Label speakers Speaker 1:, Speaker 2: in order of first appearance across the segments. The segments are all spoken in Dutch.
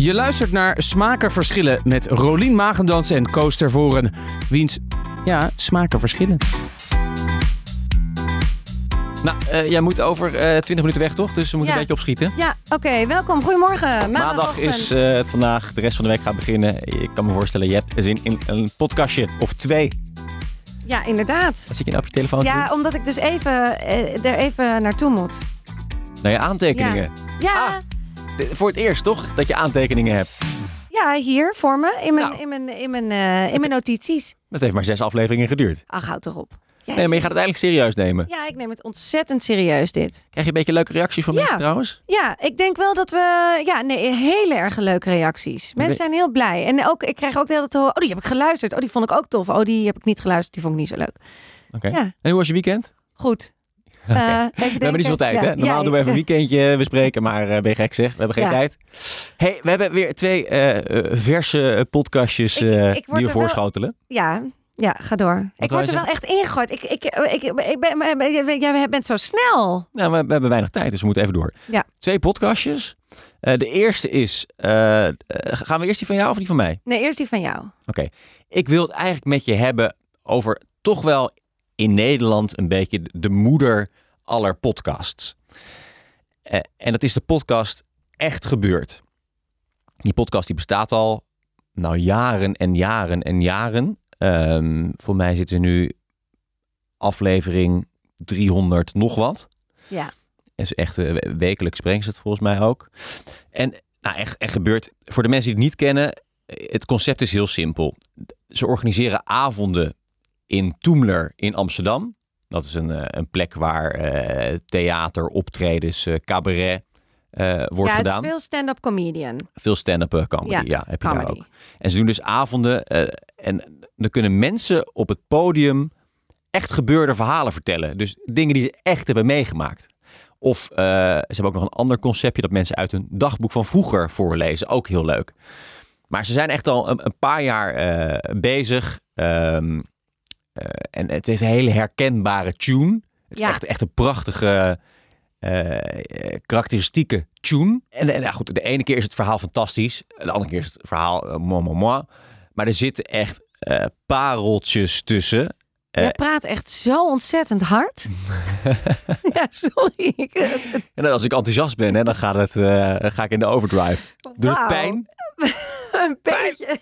Speaker 1: Je luistert naar Smaken Verschillen met Rolien Magendans en Koos Tervoren. Wiens, ja, smaken verschillen.
Speaker 2: Nou, eh, jij moet over eh 20 minuten weg, toch? Dus we moeten
Speaker 3: Ja.
Speaker 2: een beetje opschieten.
Speaker 3: Ja, oké. welkom. Goedemorgen.
Speaker 2: Maandag is eh, het vandaag, de rest van de week gaat beginnen. Ik kan me voorstellen, je hebt zin in een podcastje of twee.
Speaker 3: Ja, inderdaad.
Speaker 2: Wat zit je nou op je telefoon te
Speaker 3: Ja, omdat ik dus even, eh, er even naartoe moet.
Speaker 2: Naar je aantekeningen.
Speaker 3: Ja,
Speaker 2: Ah. Voor het eerst, toch? Dat je aantekeningen hebt.
Speaker 3: ja hier voor me. In mijn,
Speaker 2: Nou.
Speaker 3: in mijn, in mijn, eh, in mijn notities.
Speaker 2: Dat heeft maar zes afleveringen geduurd.
Speaker 3: Ach, houd toch op.
Speaker 2: Nee, maar je gaat het eigenlijk serieus nemen.
Speaker 3: ja, ik neem het ontzettend serieus dit.
Speaker 2: Krijg je een beetje leuke reacties van
Speaker 3: Ja.
Speaker 2: mensen trouwens?
Speaker 3: Ja, ik denk wel dat we... Ja, nee, hele erg leuke reacties. Mensen zijn heel blij. En ook, ik krijg ook de hele tijd te horen... Oh, die heb ik geluisterd. Oh, die vond ik ook tof. Oh, die heb ik niet geluisterd. Die vond ik niet zo leuk.
Speaker 2: Oké.
Speaker 3: Ja.
Speaker 2: En hoe was je weekend?
Speaker 3: Goed. Eh,
Speaker 2: We hebben niet zoveel tijd, hè? Normaal
Speaker 3: Ja,
Speaker 2: doen we even een weekendje bespreken, maar eh, ben je gek zeg? We hebben geen
Speaker 3: Ja.
Speaker 2: tijd. hey, we hebben weer twee eh, eh, verse eh, podcastjes
Speaker 3: Ik-
Speaker 2: eh, die we
Speaker 3: wel-
Speaker 2: voorschotelen.
Speaker 3: Ja, ja, ga door. ik word er wel echt ingegooid. Ik, ik, ik, ik, ben, jij bent zo snel.
Speaker 2: Nou, we, we hebben weinig tijd, dus we moeten even door.
Speaker 3: Ja.
Speaker 2: Twee podcastjes. Eh, de eerste is, eh, eh, gaan we eerst die van jou of die van mij?
Speaker 3: Nee, eerst die van jou.
Speaker 2: Oké. Ik wil het eigenlijk met je hebben over toch wel in Nederland een beetje de moeder aller podcasts. Eh, en dat is de podcast Echt Gebeurd. Die podcast die bestaat al nou jaren en jaren en jaren. Ehm, voor mij zit er nu aflevering 300 nog wat.
Speaker 3: Ja.
Speaker 2: Ze echt eh, wekelijks brengen ze het volgens mij ook. En nou, echt, echt gebeurt. Voor de mensen die het niet kennen, het concept is heel simpel. Ze organiseren avonden in Toemler in Amsterdam. Dat is een, eh, een plek waar eh, theater, optredens, eh, cabaret eh, wordt
Speaker 3: ja, het
Speaker 2: gedaan.
Speaker 3: is veel stand-up comedian.
Speaker 2: Veel stand-up comedy, ja,
Speaker 3: Ja,
Speaker 2: heb je daar ook. En ze doen dus avonden en dan kunnen mensen op het podium echt gebeurde verhalen vertellen. Dus dingen die ze echt hebben meegemaakt. Of ze hebben ook nog een ander conceptje dat mensen uit hun dagboek van vroeger voorlezen. Ook heel leuk. Maar ze zijn echt al een, een paar jaar bezig. Ehm, eh, en het is een hele herkenbare tune. Het is echt, echt een prachtige, eh, eh, karakteristieke tune. En, en ja, goed, de ene keer is het verhaal fantastisch. De andere keer is het verhaal uh, moi, moi, moi. Maar er zitten echt eh, pareltjes tussen. Eh,
Speaker 3: Jij praat echt zo ontzettend hard. ja, sorry.
Speaker 2: En als ik enthousiast ben, hè, dan gaat het, eh, ga ik in de overdrive. Doet het pijn?
Speaker 3: Een beetje.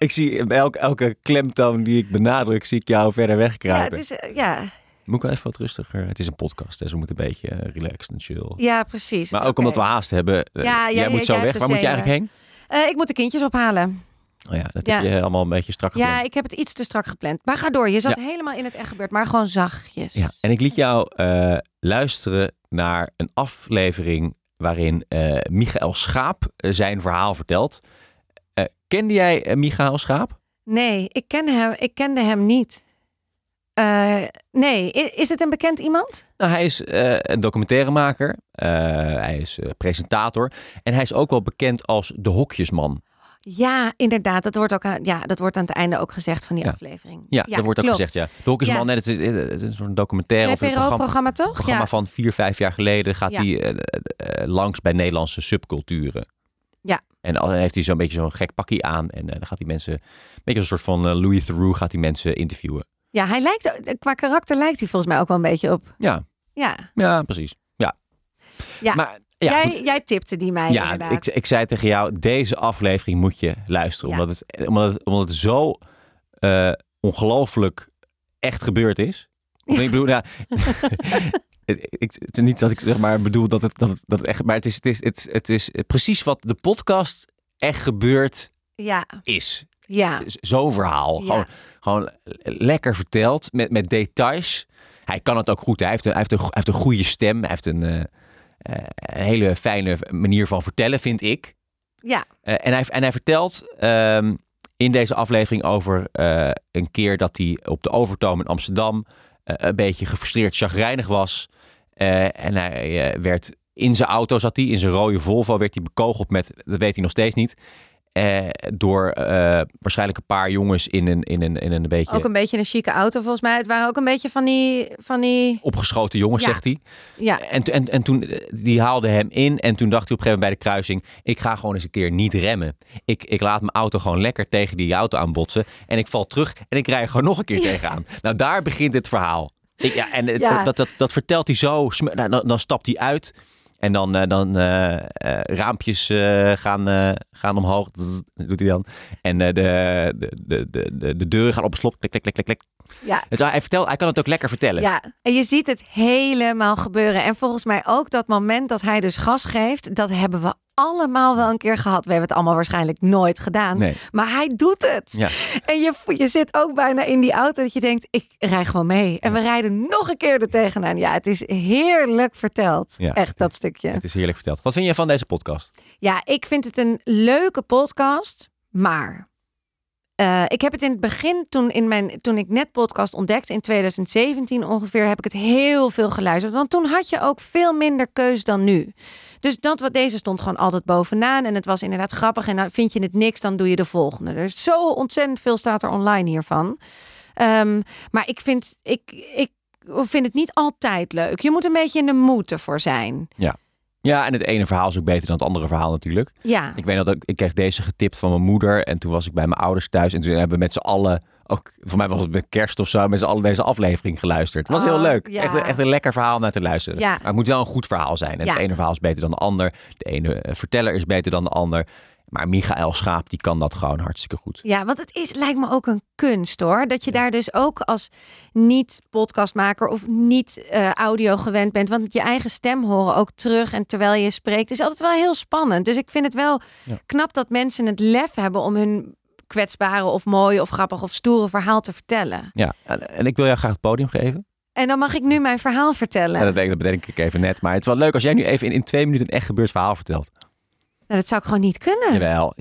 Speaker 2: Ik zie bij elke, elke klemtoon die ik benadruk, zie ik jou verder
Speaker 3: Ja,
Speaker 2: wegkruipen.
Speaker 3: het is, eh, ja.
Speaker 2: Moet ik wel even wat rustiger? Het is een podcast, dus we moeten een beetje eh, relaxed en chill.
Speaker 3: ja, precies.
Speaker 2: Maar ook omdat we haast hebben. eh,
Speaker 3: Ja, ja,
Speaker 2: jij
Speaker 3: ja,
Speaker 2: moet zo weg. Waar moet je eigenlijk heen?
Speaker 3: Eh, ik moet de kindjes ophalen.
Speaker 2: Oh ja, dat
Speaker 3: Ja.
Speaker 2: heb je allemaal een beetje strak gepland.
Speaker 3: Ja, ik heb het iets te strak gepland. Maar ga door. Je zat
Speaker 2: Ja.
Speaker 3: helemaal in het echt gebeurd. Maar gewoon zachtjes.
Speaker 2: Ja, en ik liet jou eh, luisteren naar een aflevering waarin eh Michael Schaap zijn verhaal vertelt. Eh, kende jij Michael Schaap?
Speaker 3: Nee, ik, ken hem, ik kende hem niet. Eh, nee, is het een bekend iemand?
Speaker 2: Nou, hij is een documentairemaker, hij is presentator en hij is ook wel bekend als de hokjesman.
Speaker 3: Ja, inderdaad. Dat wordt, ook aan, ja, dat wordt aan het einde ook gezegd van die
Speaker 2: Ja.
Speaker 3: aflevering.
Speaker 2: Ja, dat wordt ook gezegd, ja. De hokjesman,
Speaker 3: Ja.
Speaker 2: het is, het is een soort documentaire of een programma,
Speaker 3: VPRO-programma toch?
Speaker 2: programma van vier, vijf jaar geleden gaat hij langs bij Nederlandse subculturen. En dan heeft hij zo'n beetje zo'n gek pakje aan en eh, dan gaat hij mensen, een beetje een soort van eh, Louis Theroux gaat hij mensen interviewen.
Speaker 3: ja, hij lijkt, qua karakter lijkt hij volgens mij ook wel een beetje op.
Speaker 2: Ja,
Speaker 3: Ja,
Speaker 2: ja precies. Ja.
Speaker 3: Ja.
Speaker 2: Maar ja,
Speaker 3: jij,
Speaker 2: goed.
Speaker 3: jij tipte die mij
Speaker 2: Ja,
Speaker 3: inderdaad.
Speaker 2: ik, ik zei tegen jou, deze aflevering moet je luisteren.
Speaker 3: Ja.
Speaker 2: Omdat, het, omdat, het, omdat het zo eh, ongelooflijk echt gebeurd is. Of ik bedoel, nou, ik, het is niet dat ik zeg maar bedoel dat het, dat het, dat het echt... Maar het is, het, is, het, het is precies wat de podcast echt gebeurd
Speaker 3: Ja,
Speaker 2: is.
Speaker 3: ja.
Speaker 2: Zo'n verhaal.
Speaker 3: Ja.
Speaker 2: Gewoon, gewoon lekker verteld met, met details. Hij kan het ook goed. Hij heeft een, hij heeft een, hij heeft een goede stem. Hij heeft een, eh, eh, een hele fijne manier van vertellen, vind ik.
Speaker 3: Ja,
Speaker 2: Eh, en, hij, en hij vertelt ehm, in deze aflevering over eh, een keer dat hij op de Overtoom in Amsterdam eh, een beetje gefrustreerd, chagrijnig was. Eh, en hij eh, werd in zijn auto zat hij, in zijn rode Volvo, werd hij bekogeld met, dat weet hij nog steeds niet. eh, door waarschijnlijk een paar jongens in een, in een, in een beetje
Speaker 3: Ook een beetje een chique auto volgens mij. Het waren ook een beetje van die... Van die
Speaker 2: opgeschoten jongens,
Speaker 3: Ja.
Speaker 2: zegt hij.
Speaker 3: ja,
Speaker 2: En, en, en toen, die haalde hem in en toen dacht hij op een gegeven moment bij de kruising, ik ga gewoon eens een keer niet remmen. Ik, ik laat mijn auto gewoon lekker tegen die auto aanbotsen en ik val terug en ik rij er gewoon nog een keer tegenaan. Nou, daar begint het verhaal. Ik, ja, en
Speaker 3: Ja.
Speaker 2: Dat, dat, dat vertelt hij zo, nou, dan, dan stapt hij uit en dan, eh, dan eh, eh, raampjes gaan, gaan omhoog, Zzz, doet hij dan. En de, de, de, de, de, de deuren gaan op slot, klik, klik, klik, klik, klik.
Speaker 3: ja.
Speaker 2: Dus hij, vertelt, hij kan het ook lekker vertellen.
Speaker 3: Ja, en je ziet het helemaal gebeuren. En volgens mij ook dat moment dat hij dus gas geeft, dat hebben we allemaal wel een keer gehad. We hebben het allemaal waarschijnlijk nooit gedaan.
Speaker 2: Nee.
Speaker 3: Maar hij doet het.
Speaker 2: Ja.
Speaker 3: En je, je zit ook bijna in die auto dat je denkt, ik rij gewoon mee. En we rijden nog een keer er tegenaan. Ja, het is heerlijk verteld.
Speaker 2: Ja.
Speaker 3: Echt dat stukje.
Speaker 2: Het is heerlijk verteld. Wat vind je van deze podcast?
Speaker 3: Ja, ik vind het een leuke podcast, maar eh, ik heb het in het begin, toen, in mijn, toen ik net podcast ontdekte, in 2017 ongeveer, heb ik het heel veel geluisterd. Want toen had je ook veel minder keus dan nu. Dus dat wat deze stond gewoon altijd bovenaan. En het was inderdaad grappig. En dan vind je het niks, dan doe je de volgende. Er is zo ontzettend veel staat er online hiervan. Ehm, maar ik vind, ik, ik vind het niet altijd leuk. Je moet een beetje in de moed ervoor zijn.
Speaker 2: Ja, en het ene verhaal is ook beter dan het andere verhaal natuurlijk.
Speaker 3: Ja.
Speaker 2: Ik weet dat ik, ik kreeg deze getipt van mijn moeder. En toen was ik bij mijn ouders thuis. En toen hebben we met z'n allen, ook voor mij was het met kerst of zo, met z'n allen deze aflevering geluisterd. Het was heel
Speaker 3: Oh,
Speaker 2: leuk.
Speaker 3: ja.
Speaker 2: Echt, een- echt een lekker verhaal naar te luisteren.
Speaker 3: Ja.
Speaker 2: Maar het moet wel een goed verhaal zijn. En
Speaker 3: Ja.
Speaker 2: het ene verhaal is beter dan de ander. De ene eh, verteller is beter dan de ander. Maar Michael Schaap, die kan dat gewoon hartstikke goed.
Speaker 3: Ja, want het is, lijkt me ook een kunst hoor. Dat je daar dus ook als niet-podcastmaker of niet eh, audio gewend bent. Want je eigen stem horen ook terug en terwijl je spreekt is altijd wel heel spannend. Dus ik vind het wel
Speaker 2: Ja.
Speaker 3: knap dat mensen het lef hebben om hun kwetsbare of mooie of grappig of stoere verhaal te vertellen.
Speaker 2: Ja, en, ik wil jou graag het podium geven.
Speaker 3: En dan mag ik nu mijn verhaal vertellen.
Speaker 2: En dat, denk, dat bedenk ik even net. Maar het is wel leuk als jij nu even in, in twee minuten een echt gebeurd verhaal vertelt.
Speaker 3: Nou, dat zou ik gewoon niet kunnen.
Speaker 2: Jawel.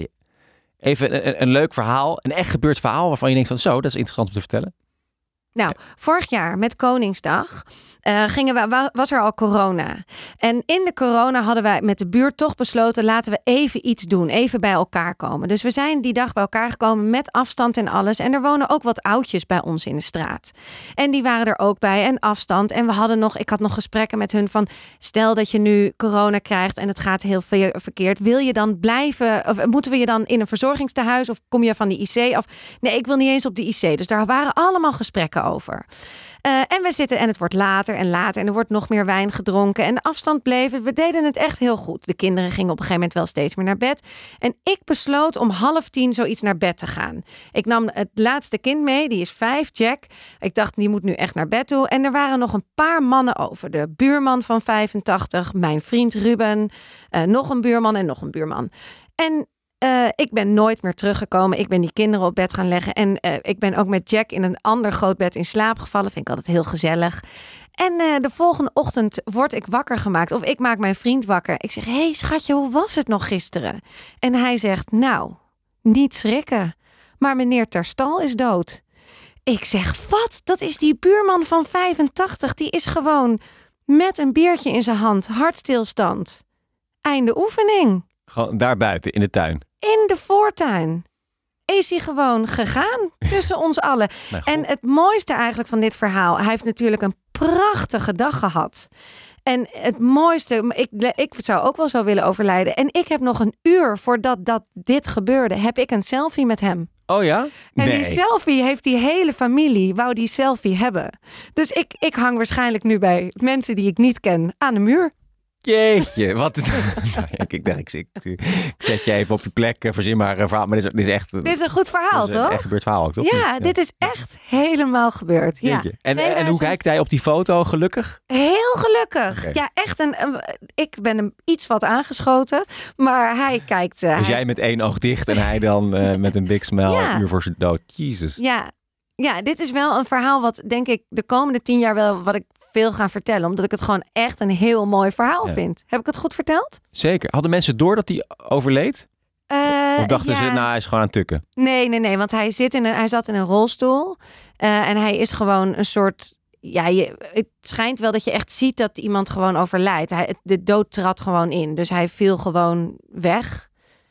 Speaker 2: Even een, een- een leuk verhaal, een echt gebeurd verhaal waarvan je denkt van zo, dat is interessant om te vertellen.
Speaker 3: Nou, vorig jaar met Koningsdag eh, gingen we, wa- was er al corona. En in de corona hadden wij met de buurt toch besloten... laten we even iets doen, even bij elkaar komen. Dus we zijn die dag bij elkaar gekomen met afstand en alles. En er wonen ook wat oudjes bij ons in de straat. En die waren er ook bij en afstand. En we hadden nog, ik had nog gesprekken met hun van... stel dat je nu corona krijgt en het gaat heel ver- verkeerd... wil je dan blijven, of moeten we je dan in een verzorgingstehuis... of kom je van die IC af? Nee, ik wil niet eens op de IC. Dus daar waren allemaal gesprekken over. Eh, en we zitten en het wordt later en later en er wordt nog meer wijn gedronken en de afstand bleef. We deden het echt heel goed. De kinderen gingen op een gegeven moment wel steeds meer naar bed. En ik besloot om half tien zoiets naar bed te gaan. Ik nam het laatste kind mee, die is vijf, Jack. Ik dacht, die moet nu echt naar bed toe. En er waren nog een paar mannen over. De buurman van 85, mijn vriend Ruben, eh, nog een buurman en nog een buurman. En eh, ik ben nooit meer teruggekomen. Ik ben die kinderen op bed gaan leggen. En eh, ik ben ook met Jack in een ander groot bed in slaap gevallen. Vind ik altijd heel gezellig. En eh, de volgende ochtend word ik wakker gemaakt. Of ik maak mijn vriend wakker. Ik zeg, hé hey, schatje, hoe was het nog gisteren? En hij zegt, nou, niet schrikken. Maar meneer Terstal is dood. Ik zeg, wat? Dat is die buurman van 85. Die is gewoon met een biertje in zijn hand. Hartstilstand. Einde oefening
Speaker 2: Gewoon daar buiten in de tuin.
Speaker 3: In de voortuin. Is hij gewoon gegaan tussen ons allen.
Speaker 2: God.
Speaker 3: En het mooiste eigenlijk van dit verhaal, hij heeft natuurlijk een prachtige dag gehad. En het mooiste, ik, ik zou ook wel zo willen overlijden. En ik heb nog een uur voordat dat dit gebeurde, heb ik een selfie met hem.
Speaker 2: Oh ja?
Speaker 3: En
Speaker 2: nee.
Speaker 3: die selfie heeft die hele familie, wou die selfie hebben. Dus ik, ik hang waarschijnlijk nu bij mensen die ik niet ken aan de muur.
Speaker 2: Jeetje, wat is nou, ik, dacht, ik, ik, ik zet je even op je plek, eh, verzin maar een verhaal. Maar dit is, dit is echt,
Speaker 3: Dit is een goed verhaal,
Speaker 2: dit is een
Speaker 3: toch?
Speaker 2: echt gebeurd verhaal ook, toch?
Speaker 3: Ja, dit is echt helemaal gebeurd. Ja.
Speaker 2: En, en hoe
Speaker 3: 2000
Speaker 2: kijkt hij op die foto? Gelukkig?
Speaker 3: Heel gelukkig. Ja, echt een, een- Ik ben hem iets wat aangeschoten, maar hij kijkt. eh,
Speaker 2: Dus
Speaker 3: hij-
Speaker 2: jij met één oog dicht en hij dan eh, met een big smile
Speaker 3: Ja.
Speaker 2: een uur voor zijn dood. Jezus.
Speaker 3: Ja, ja, dit is wel een verhaal wat denk ik de komende tien jaar wel wat ik veel ga vertellen, omdat ik het gewoon echt een heel mooi verhaal
Speaker 2: Ja.
Speaker 3: vind. Heb ik het goed verteld?
Speaker 2: Zeker. Hadden mensen door dat hij overleed?
Speaker 3: Eh,
Speaker 2: Of dachten
Speaker 3: ja.
Speaker 2: ze, nou hij is gewoon aan het tukken?
Speaker 3: Nee, nee, nee, want hij, zit in een, hij zat in een rolstoel eh, en hij is gewoon een soort. Ja, je, het schijnt wel dat je echt ziet dat iemand gewoon overlijdt. Hij, de dood trad gewoon in, dus hij viel gewoon weg.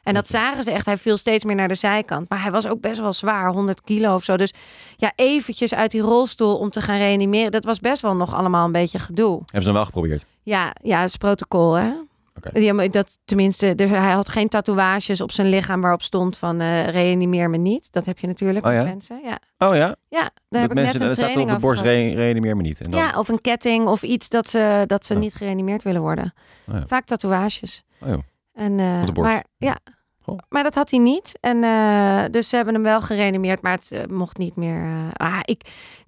Speaker 3: En dat zagen ze echt. Hij viel steeds meer naar de zijkant. Maar hij was ook best wel zwaar, 100 kilo of zo. Dus ja, eventjes uit die rolstoel om te gaan reanimeren. Dat was best wel nog allemaal een beetje gedoe.
Speaker 2: Hebben ze dan wel geprobeerd?
Speaker 3: Ja, ja, het is protocol, hè? Ja, maar dat tenminste, dus hij had geen tatoeages op zijn lichaam waarop stond van eh reanimeer me niet. Dat heb je natuurlijk
Speaker 2: Oh
Speaker 3: met
Speaker 2: ja?
Speaker 3: mensen. Ja,
Speaker 2: Oh ja?
Speaker 3: ja daar
Speaker 2: dat
Speaker 3: heb ik
Speaker 2: mensen,
Speaker 3: net een
Speaker 2: staat op de borst, re reanimeer me niet. En dan,
Speaker 3: Ja, of een ketting of iets dat ze, dat ze
Speaker 2: Oh.
Speaker 3: niet gereanimeerd willen worden.
Speaker 2: Oh.
Speaker 3: Vaak tatoeages.
Speaker 2: Oh.
Speaker 3: En, eh. Maar, ja.
Speaker 2: Goh.
Speaker 3: maar dat had hij niet. En, eh, dus ze hebben hem wel gereanimeerd, maar het eh, mocht niet meer. eh. ah, ik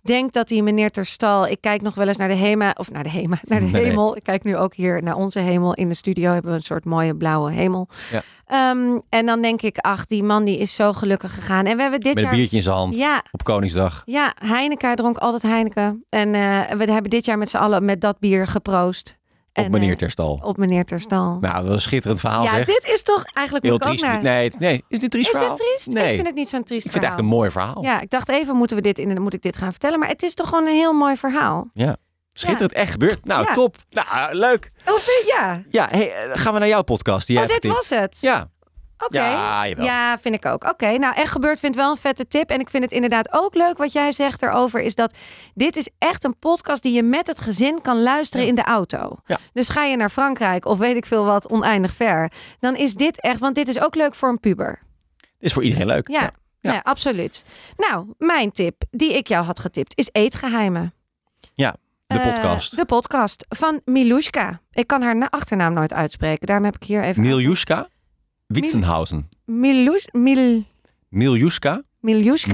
Speaker 3: denk dat die meneer ter stal. Ik kijk nog wel eens naar de HEMA. Of naar de HEMA, naar de
Speaker 2: Nee, nee.
Speaker 3: hemel. Ik kijk nu ook hier naar onze hemel. In de studio hebben we een soort mooie blauwe hemel.
Speaker 2: Ja.
Speaker 3: Ehm, en dan denk ik, ach, die man die is zo gelukkig gegaan. En we hebben dit
Speaker 2: Met een
Speaker 3: jaar.
Speaker 2: biertje in zijn hand
Speaker 3: Ja,
Speaker 2: op Koningsdag.
Speaker 3: ja, Heineken. Hij dronk altijd Heineken. En we hebben dit jaar met z'n allen met dat bier geproost.
Speaker 2: Op
Speaker 3: En,
Speaker 2: meneer
Speaker 3: eh,
Speaker 2: Terstal.
Speaker 3: op meneer ter stal.
Speaker 2: Nou, is een schitterend verhaal
Speaker 3: ja,
Speaker 2: zeg.
Speaker 3: dit is toch eigenlijk
Speaker 2: Heel
Speaker 3: ik
Speaker 2: triest.
Speaker 3: naar...
Speaker 2: Nee, nee, is dit triest
Speaker 3: Is
Speaker 2: verhaal?
Speaker 3: het triest?
Speaker 2: Nee.
Speaker 3: Ik vind het niet zo'n triest
Speaker 2: Ik vind het
Speaker 3: verhaal.
Speaker 2: eigenlijk een mooi verhaal.
Speaker 3: Ja, ik dacht even, moeten we dit in, moet ik dit gaan vertellen. Maar het is toch gewoon een heel mooi verhaal.
Speaker 2: Schitterend, echt gebeurd. Nou,
Speaker 3: Ja.
Speaker 2: top. Nou, leuk.
Speaker 3: Oh, vind- ja.
Speaker 2: Ja, hey, eh, gaan we naar jouw podcast die
Speaker 3: Oh, dit was het.
Speaker 2: Ja,
Speaker 3: Oké.
Speaker 2: ja, jawel.
Speaker 3: Ja, vind ik ook. Oké, nou echt gebeurd vind ik wel een vette tip. En ik vind het inderdaad ook leuk wat jij zegt erover. Is dat dit is echt een podcast die je met het gezin kan luisteren in de auto.
Speaker 2: Ja.
Speaker 3: Dus ga je naar Frankrijk of weet ik veel wat oneindig ver. Dan is dit echt, want dit is ook leuk voor een puber.
Speaker 2: Is voor iedereen leuk.
Speaker 3: Ja,
Speaker 2: Ja.
Speaker 3: ja. absoluut. Nou, mijn tip die ik jou had getipt is eetgeheimen.
Speaker 2: Ja, de
Speaker 3: Eh,
Speaker 2: podcast.
Speaker 3: de podcast van Milushka. Ik kan haar na- achternaam nooit uitspreken. Daarom heb ik hier even...
Speaker 2: Miljuska Witzenhausen.
Speaker 3: Miljuschka.
Speaker 2: Miljuschka.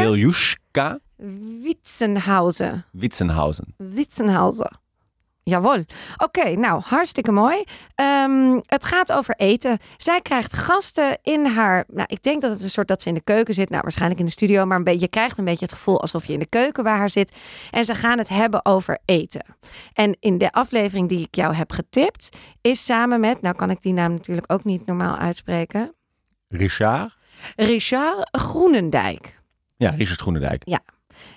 Speaker 3: Miljuschka.
Speaker 2: Witzenhauser.
Speaker 3: Witzenhausen. Witzenhauser. Jawel. Oké, nou, hartstikke mooi. Ehm, het gaat over eten. Zij krijgt gasten in haar... Nou, ik denk dat het een soort dat ze in de keuken zit. Nou, waarschijnlijk in de studio. Maar een beetje, je krijgt een beetje het gevoel alsof je in de keuken bij haar zit. En ze gaan het hebben over eten. En in de aflevering die ik jou heb getipt... is samen met... Nou kan ik die naam natuurlijk ook niet normaal uitspreken.
Speaker 2: Richard.
Speaker 3: Richard Groenendijk.
Speaker 2: Ja, Richard Groenendijk.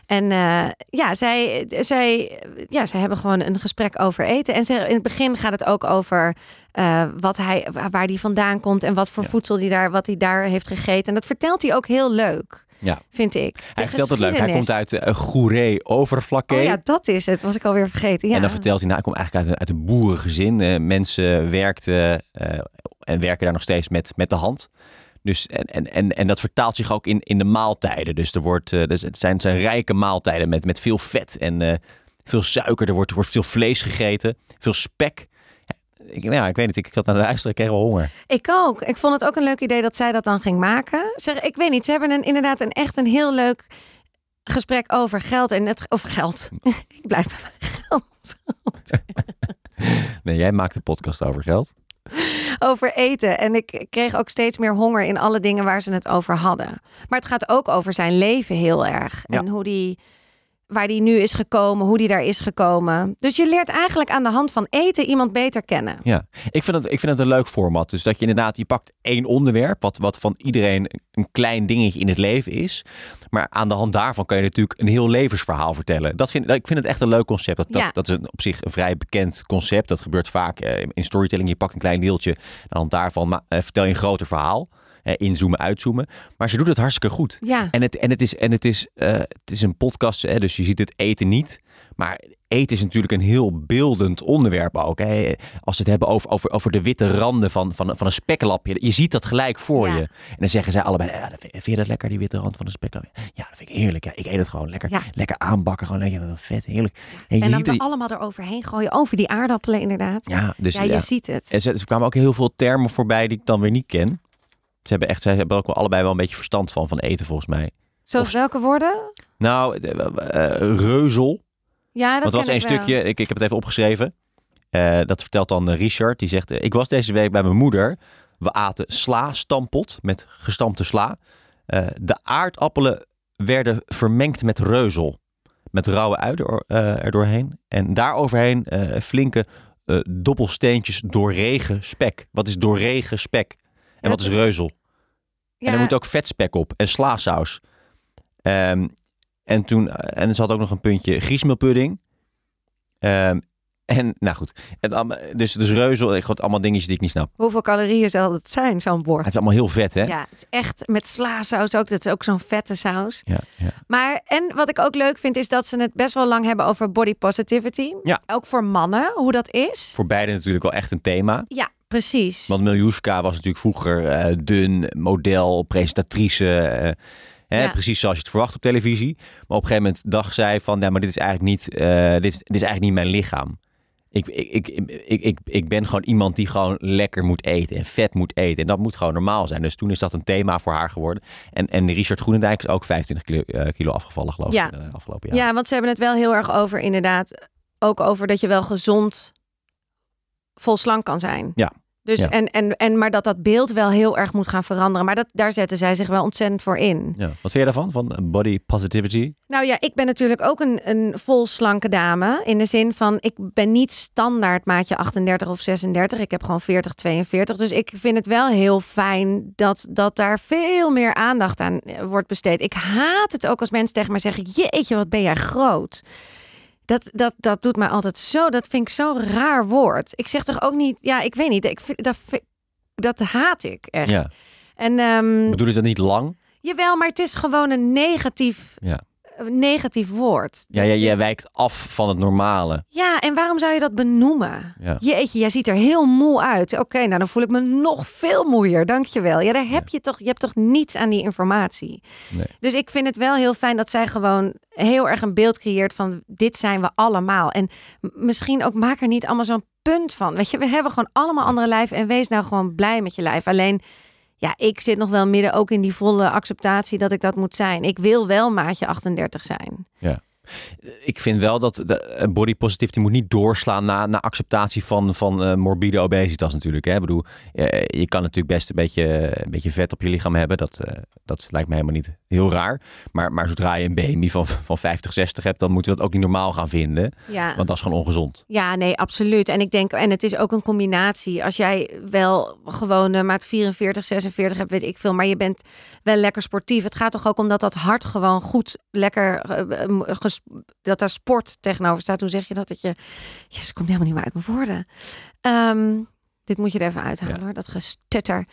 Speaker 3: En eh, ja, zij, zij, ja, zij hebben gewoon een gesprek over eten. En ze, in het begin gaat het ook over eh, wat hij, waar hij vandaan komt en wat voor
Speaker 2: Ja.
Speaker 3: voedsel die daar, wat hij daar heeft gegeten. En dat vertelt hij ook heel leuk,
Speaker 2: Ja.
Speaker 3: vind ik. De
Speaker 2: Hij vertelt het leuk. Hij komt uit uh, Goeree Overflakke.
Speaker 3: Oh ja, dat is het. Was ik alweer vergeten. Ja.
Speaker 2: En dan vertelt hij, nou, ik kom eigenlijk uit een, uit een boerengezin. Eh, mensen werkten eh, en werken daar nog steeds met, met de hand. Dus, en, en, en, en dat vertaalt zich ook in, in de maaltijden. Dus er wordt, eh, dus het, zijn, het zijn rijke maaltijden met, met veel vet en eh, veel suiker. Er wordt, er wordt veel vlees gegeten, veel spek. Ik, ja, ik weet niet, ik, ik zat naar de luisteren, ik kreeg wel honger.
Speaker 3: Ik ook. Ik vond het ook een leuk idee dat zij dat dan ging maken. Zeg, ik weet niet, ze hebben een, inderdaad een echt een heel leuk gesprek over geld en het of geld. ik blijf bij mijn geld.
Speaker 2: Nee, jij maakt een podcast over geld.
Speaker 3: Over eten. En ik kreeg ook steeds meer honger in alle dingen waar ze het over hadden. Maar het gaat ook over zijn leven heel erg.
Speaker 2: Ja.
Speaker 3: En hoe die, waar die nu is gekomen, hoe die daar is gekomen. Dus je leert eigenlijk aan de hand van eten iemand beter kennen.
Speaker 2: Ja, ik vind, het, ik vind het een leuk format. Dus dat je inderdaad, je pakt één onderwerp, wat, wat van iedereen een klein dingetje in het leven is. Maar aan de hand daarvan kan je natuurlijk een heel levensverhaal vertellen. Dat vind, ik vind het echt een leuk concept. Dat, dat,
Speaker 3: Ja.
Speaker 2: dat is een, op zich een vrij bekend concept. Dat gebeurt vaak eh, in storytelling. Je pakt een klein deeltje. Aan de hand daarvan ma- eh, vertel je een groter verhaal. Eh, inzoomen, uitzoomen. Maar ze doet het hartstikke goed.
Speaker 3: Ja,
Speaker 2: En het, en het is, en het is, eh, het is een podcast, hè, dus je ziet het eten niet. Maar eten is natuurlijk een heel beeldend onderwerp ook. Hè. Als ze het hebben over, over, over de witte randen van, van, van een speklapje. Je ziet dat gelijk voor
Speaker 3: Ja.
Speaker 2: je. En dan zeggen zij allebei, ja, vind je dat lekker, die witte rand van een speklapje? Ja, dat vind ik heerlijk. Ja, ik eet het gewoon lekker.
Speaker 3: Ja.
Speaker 2: Lekker aanbakken, gewoon lekker vet, heerlijk. En je
Speaker 3: en dan
Speaker 2: ziet
Speaker 3: er
Speaker 2: het-
Speaker 3: allemaal eroverheen gooien. Over die aardappelen inderdaad.
Speaker 2: ja, dus
Speaker 3: ja,
Speaker 2: ja.
Speaker 3: je ziet het.
Speaker 2: En ze, ze kwamen ook heel veel termen voorbij die ik dan weer niet ken. Ze hebben echt, ze hebben ook wel allebei wel een beetje verstand van, van eten volgens mij.
Speaker 3: Zoals
Speaker 2: of-
Speaker 3: welke woorden?
Speaker 2: Nou, eh, eh, reuzel.
Speaker 3: Ja, dat
Speaker 2: Want er was
Speaker 3: wel.
Speaker 2: stukje, ik, ik heb het even opgeschreven. Eh, dat vertelt dan Richard. Die zegt, ik was deze week bij mijn moeder. We aten sla stampot met gestampte sla. De aardappelen werden vermengd met reuzel. Met rauwe ui er, eh, erdoorheen. En daaroverheen flinke dobbelsteentjes doorregen spek. Wat is doorregen spek? En wat is reuzel?
Speaker 3: Ja,
Speaker 2: En er moet ook vetspek op en slaasaus. Ehm, en toen, en ze had ook nog een puntje griesmeelpudding. Ehm, En nou goed. En, dus, dus reuzel, ik gewoon allemaal dingetjes die ik niet snap.
Speaker 3: Hoeveel calorieën zal het zijn, zo'n bord?
Speaker 2: Het is allemaal heel vet, hè?
Speaker 3: Ja, het is echt met slaasaus ook. Dat is ook zo'n vette saus.
Speaker 2: Ja, ja.
Speaker 3: Maar en wat ik ook leuk vind, is dat ze het best wel lang hebben over body positivity.
Speaker 2: Ja.
Speaker 3: Ook voor mannen, hoe dat is.
Speaker 2: Voor beide natuurlijk wel echt een thema.
Speaker 3: Ja, precies.
Speaker 2: Want Miljuska was natuurlijk vroeger eh, dun, model, presentatrice. eh, hè,
Speaker 3: Ja.
Speaker 2: Precies zoals je het verwacht op televisie. Maar op een gegeven moment dacht zij van... Ja, maar dit is eigenlijk niet, eh, dit is, dit is eigenlijk niet mijn lichaam. Ik, ik, ik, ik, ik, ik ben gewoon iemand die gewoon lekker moet eten en vet moet eten. En dat moet gewoon normaal zijn. Dus toen is dat een thema voor haar geworden. En, en Richard Groenendijk is ook 25 kilo, kilo afgevallen, geloof
Speaker 3: Ja.
Speaker 2: ik, de afgelopen
Speaker 3: ja.
Speaker 2: jaar.
Speaker 3: want ze hebben het wel heel erg over, inderdaad. Ook over dat je wel gezond vol slank kan zijn.
Speaker 2: Ja.
Speaker 3: Dus
Speaker 2: Ja.
Speaker 3: En, en, en, maar dat dat beeld wel heel erg moet gaan veranderen. Maar dat, daar zetten zij zich wel ontzettend voor in.
Speaker 2: Ja. Wat vind je daarvan? Van body positivity?
Speaker 3: Nou ja, ik ben natuurlijk ook een, een vol slanke dame. In de zin van, ik ben niet standaard maatje 38 of 36. Ik heb gewoon 40, 42. Dus ik vind het wel heel fijn dat, dat daar veel meer aandacht aan eh, wordt besteed. Ik haat het ook als mensen tegen mij zeggen, jeetje, wat ben jij groot. Dat, dat, dat doet mij altijd zo, dat vind ik zo'n raar woord. Ik zeg toch ook niet, ja, ik weet niet, ik vind, dat, dat haat ik echt.
Speaker 2: Ja.
Speaker 3: En ehm,
Speaker 2: Bedoel je dat niet lang?
Speaker 3: jawel, maar het is gewoon een negatief,
Speaker 2: Ja.
Speaker 3: Negatief woord.
Speaker 2: Ja, jij, jij
Speaker 3: Dus-
Speaker 2: wijkt af van het normale.
Speaker 3: Ja, en waarom zou je dat benoemen?
Speaker 2: Ja.
Speaker 3: Jeetje, jij ziet er heel moe uit. Oké, nou dan voel ik me nog veel moeier. Dankjewel. Ja, daar heb je toch, je hebt toch niets aan die informatie.
Speaker 2: Nee.
Speaker 3: Dus ik vind het wel heel fijn dat zij gewoon heel erg een beeld creëert van dit zijn we allemaal. En misschien ook maak er niet allemaal zo'n punt van. Weet je, we hebben gewoon allemaal andere lijven en wees nou gewoon blij met je lijf. Alleen, ja, ik zit nog wel midden ook in die volle acceptatie dat ik dat moet zijn. Ik wil wel maatje 38 zijn.
Speaker 2: Ik vind wel dat de body positivity moet niet doorslaan naar, naar acceptatie van, van eh, morbide obesitas natuurlijk. Hè? Ik bedoel, eh, je kan natuurlijk best een beetje, een beetje vet op je lichaam hebben. Dat, eh, dat lijkt me helemaal niet heel raar. Maar, maar zodra je een BMI van, van 50, 60 hebt, dan moeten we dat ook niet normaal gaan vinden.
Speaker 3: Ja.
Speaker 2: Want dat is gewoon ongezond.
Speaker 3: Ja, nee, absoluut. En ik denk, en het is ook een combinatie. Als jij wel gewoon maat 44, 46 hebt, weet ik veel, maar je bent wel lekker sportief. Het gaat toch ook om dat dat hart gewoon goed, lekker, dat daar sport tegenover staat. Hoe zeg je dat? Dat je, het komt helemaal niet meer uit mijn woorden. Ehm, dit moet je er even uithalen
Speaker 2: Ja.
Speaker 3: hoor, dat gestutter.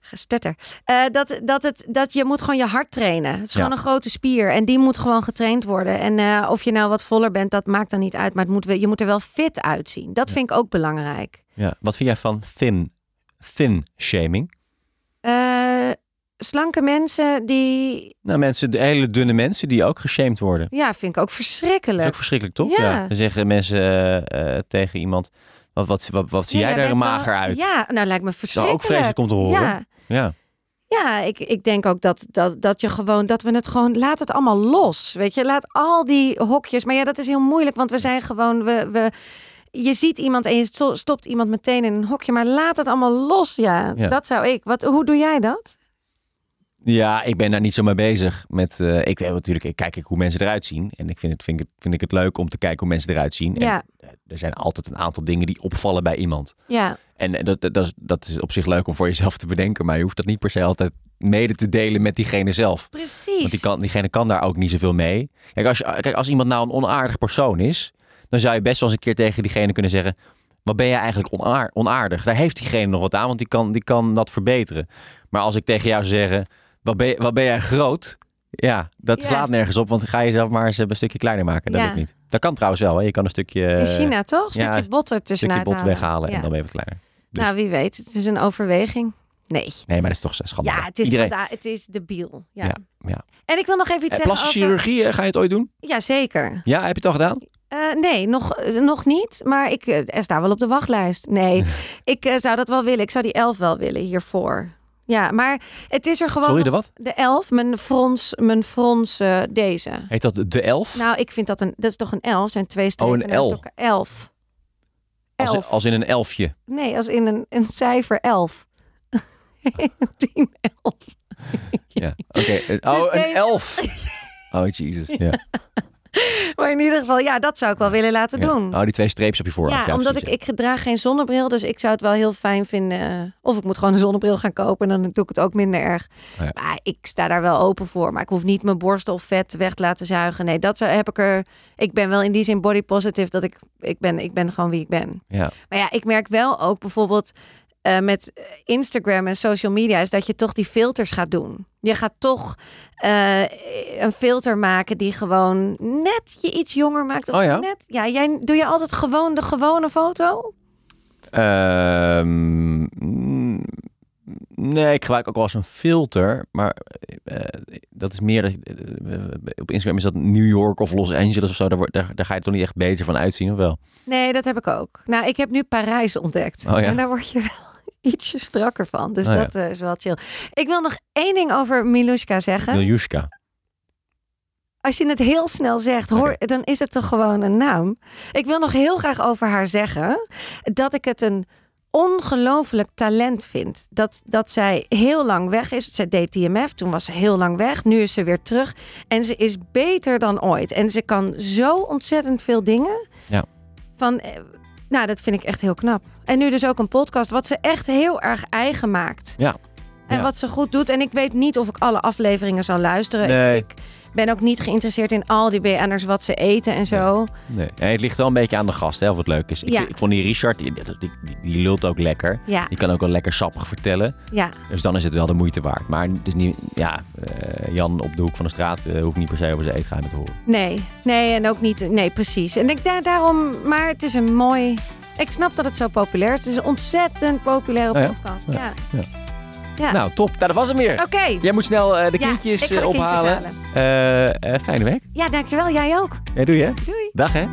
Speaker 3: Gestutter. Eh, dat, dat, het, dat je moet gewoon je hart trainen. Het is
Speaker 2: Ja.
Speaker 3: gewoon een grote spier en die moet gewoon getraind worden. En eh, of je nou wat voller bent, dat maakt dan niet uit. Maar het moet, je moet er wel fit uitzien. Dat vind ik ook belangrijk.
Speaker 2: Ja. Wat vind jij van thin, thin shaming?
Speaker 3: Eh, slanke mensen, die...
Speaker 2: Nou, mensen, de hele dunne mensen die ook geshamed worden.
Speaker 3: Ja, vind ik ook
Speaker 2: Dat is
Speaker 3: verschrikkelijk.
Speaker 2: ook verschrikkelijk, toch?
Speaker 3: Ja.
Speaker 2: Dan zeggen mensen eh, eh, tegen iemand, wat, wat, wat, wat zie
Speaker 3: Ja,
Speaker 2: jij
Speaker 3: wel-
Speaker 2: mager uit?
Speaker 3: Ja, nou lijkt me
Speaker 2: Dat
Speaker 3: verschrikkelijk.
Speaker 2: ook vreselijk om te horen.
Speaker 3: Ja,
Speaker 2: ja.
Speaker 3: ja ik, ik denk ook dat, dat, dat je gewoon, dat we het gewoon, laat het allemaal los. Weet je, laat al die hokjes. Maar ja, dat is heel moeilijk, want we zijn gewoon, we, we, je ziet iemand en je sto- stopt iemand meteen in een hokje. Maar laat het allemaal los. Ja,
Speaker 2: Ja.
Speaker 3: dat zou ik. Wat, hoe doe jij dat?
Speaker 2: Ja, ik ben daar niet zo mee bezig. Met, eh, ik weet natuurlijk, ik kijk ik hoe mensen eruit zien. En ik vind, het, vind, ik, vind ik het leuk om te kijken hoe mensen eruit zien.
Speaker 3: Ja.
Speaker 2: En eh, er zijn altijd een aantal dingen die opvallen bij iemand.
Speaker 3: Ja,
Speaker 2: En eh, dat, dat, dat, is, dat is op zich leuk om voor jezelf te bedenken. Maar je hoeft dat niet per se altijd mede te delen met diegene zelf.
Speaker 3: precies.
Speaker 2: Want die kan, diegene kan daar ook niet zoveel mee. Kijk als, je, kijk, als iemand nou een onaardig persoon is, dan zou je best wel eens een keer tegen diegene kunnen zeggen: Wat ben jij eigenlijk onaar- onaardig? Daar heeft diegene nog wat aan, want die kan, die kan dat verbeteren. Maar als ik tegen jou zou zeggen: Wat ben, je- wat ben jij groot? Ja, dat
Speaker 3: Ja.
Speaker 2: slaat nergens op, want ga je zelf maar eens een stukje kleiner maken. Dat
Speaker 3: Ja.
Speaker 2: lukt niet. Dat kan trouwens wel. Hè? Je kan een stukje,
Speaker 3: in China toch? Een
Speaker 2: ja,
Speaker 3: stukje bot
Speaker 2: een
Speaker 3: ertussenuit
Speaker 2: stukje bot
Speaker 3: halen.
Speaker 2: weghalen
Speaker 3: Ja.
Speaker 2: en dan ben je wat kleiner. dus-
Speaker 3: Nou, wie weet. Het is een overweging. Nee.
Speaker 2: Nee, maar dat is toch schandalig.
Speaker 3: Ja, het is,
Speaker 2: Iedereen.
Speaker 3: schandaal- het is debiel. Ja.
Speaker 2: Ja, ja.
Speaker 3: En ik wil nog even iets
Speaker 2: Eh,
Speaker 3: zeggen
Speaker 2: Plastische
Speaker 3: over...
Speaker 2: chirurgie, eh, ga je het ooit doen?
Speaker 3: Ja, zeker.
Speaker 2: Ja, heb je het al gedaan?
Speaker 3: Eh, nee, nog, nog niet. Maar ik er sta wel op de wachtlijst. Nee, ik zou dat wel willen. Ik zou die elf wel willen hiervoor. Ja, maar het is er gewoon...
Speaker 2: Sorry, de wat?
Speaker 3: De elf, mijn frons, mijn frons eh, deze.
Speaker 2: Heet dat de elf?
Speaker 3: Nou, ik vind dat een... Dat is toch een elf? Zijn twee strepen.
Speaker 2: Oh, een L.
Speaker 3: elkaar. Elf.
Speaker 2: als,
Speaker 3: Elf.
Speaker 2: als in een elfje.
Speaker 3: Nee, als in een, een cijfer elf. Tien, elf.
Speaker 2: Ja, oké. Eh, Oh,
Speaker 3: Dus
Speaker 2: een
Speaker 3: deze-
Speaker 2: elf. Oh, jezus. Ja.
Speaker 3: maar in ieder geval, ja, dat zou ik wel willen laten
Speaker 2: Ja.
Speaker 3: doen.
Speaker 2: Oh, die twee streepjes op je voorhoofd.
Speaker 3: Ja, omdat
Speaker 2: precies,
Speaker 3: ik, ik draag geen zonnebril, dus ik zou het wel heel fijn vinden. Of ik moet gewoon een zonnebril gaan kopen en dan doe ik het ook minder erg.
Speaker 2: Oh.
Speaker 3: Maar ik sta daar wel open voor. Maar ik hoef niet mijn borstel vet weg te laten zuigen. Nee, dat zou, heb ik er. Ik ben wel in die zin body positive dat ik, ik ben, ik ben gewoon wie ik ben.
Speaker 2: Ja.
Speaker 3: Maar ja, ik merk wel ook bijvoorbeeld eh, met Instagram en social media is dat je toch die filters gaat doen. Je gaat toch eh, een filter maken die gewoon net je iets jonger maakt. Of
Speaker 2: Oh ja?
Speaker 3: Net, ja, jij doe je altijd gewoon de gewone foto?
Speaker 2: Ehm, nee, ik gebruik ook wel eens een filter. Maar eh, dat is meer... Dat, op Instagram is dat New York of Los Angeles of zo. Daar, daar, daar ga je toch niet echt beter van uitzien, of wel?
Speaker 3: Nee, dat heb ik ook. Nou, ik heb nu Parijs ontdekt.
Speaker 2: Oh ja?
Speaker 3: En daar word je wel ietsje strakker van. Dus
Speaker 2: Oh
Speaker 3: dat eh, is wel chill. Ik wil nog één ding over Milushka zeggen.
Speaker 2: Miljushka.
Speaker 3: Als je het heel snel zegt, hoor, dan is het toch gewoon een naam. Ik wil nog heel graag over haar zeggen dat ik het een ongelooflijk talent vind. Dat, dat zij heel lang weg is. Zij deed TMF, toen was ze heel lang weg. Nu is ze weer terug. En ze is beter dan ooit. En ze kan zo ontzettend veel dingen.
Speaker 2: Ja.
Speaker 3: Van, eh, nou, dat vind ik echt heel knap. En nu dus ook een podcast, wat ze echt heel erg eigen maakt.
Speaker 2: Ja.
Speaker 3: En
Speaker 2: Ja.
Speaker 3: wat ze goed doet. En ik weet niet of ik alle afleveringen zal luisteren.
Speaker 2: Nee.
Speaker 3: Ik, ben ook niet geïnteresseerd in al die BN'ers, wat ze eten en zo.
Speaker 2: Nee. En het ligt wel een beetje aan de gast, hè, of het leuk is. Ik,
Speaker 3: Ja.
Speaker 2: vind- ik vond die Richard, die, die, die, die lult ook lekker.
Speaker 3: Ja,
Speaker 2: Die kan ook wel lekker sappig vertellen.
Speaker 3: ja.
Speaker 2: Dus dan is het wel de moeite waard. Maar het is niet, ja, eh, Jan op de hoek van de straat eh, hoeft niet per se over zijn eetgeheim te horen.
Speaker 3: Nee, nee, en ook niet. Nee, precies. En ik daar, daarom, maar het is een mooi. Ik snap dat het zo populair is. Het is een ontzettend populaire
Speaker 2: ja?
Speaker 3: podcast.
Speaker 2: Ja.
Speaker 3: Ja.
Speaker 2: Ja. Nou, top. Nou, dat was hem weer.
Speaker 3: Oké.
Speaker 2: Jij moet snel eh, de
Speaker 3: Ja,
Speaker 2: kindjes
Speaker 3: ik ga de
Speaker 2: eh,
Speaker 3: kindjes
Speaker 2: ophalen.
Speaker 3: halen.
Speaker 2: Eh, fijne week.
Speaker 3: Ja, dankjewel. Jij ook.
Speaker 2: Ja, doe je.
Speaker 3: Doei.
Speaker 2: Dag hè.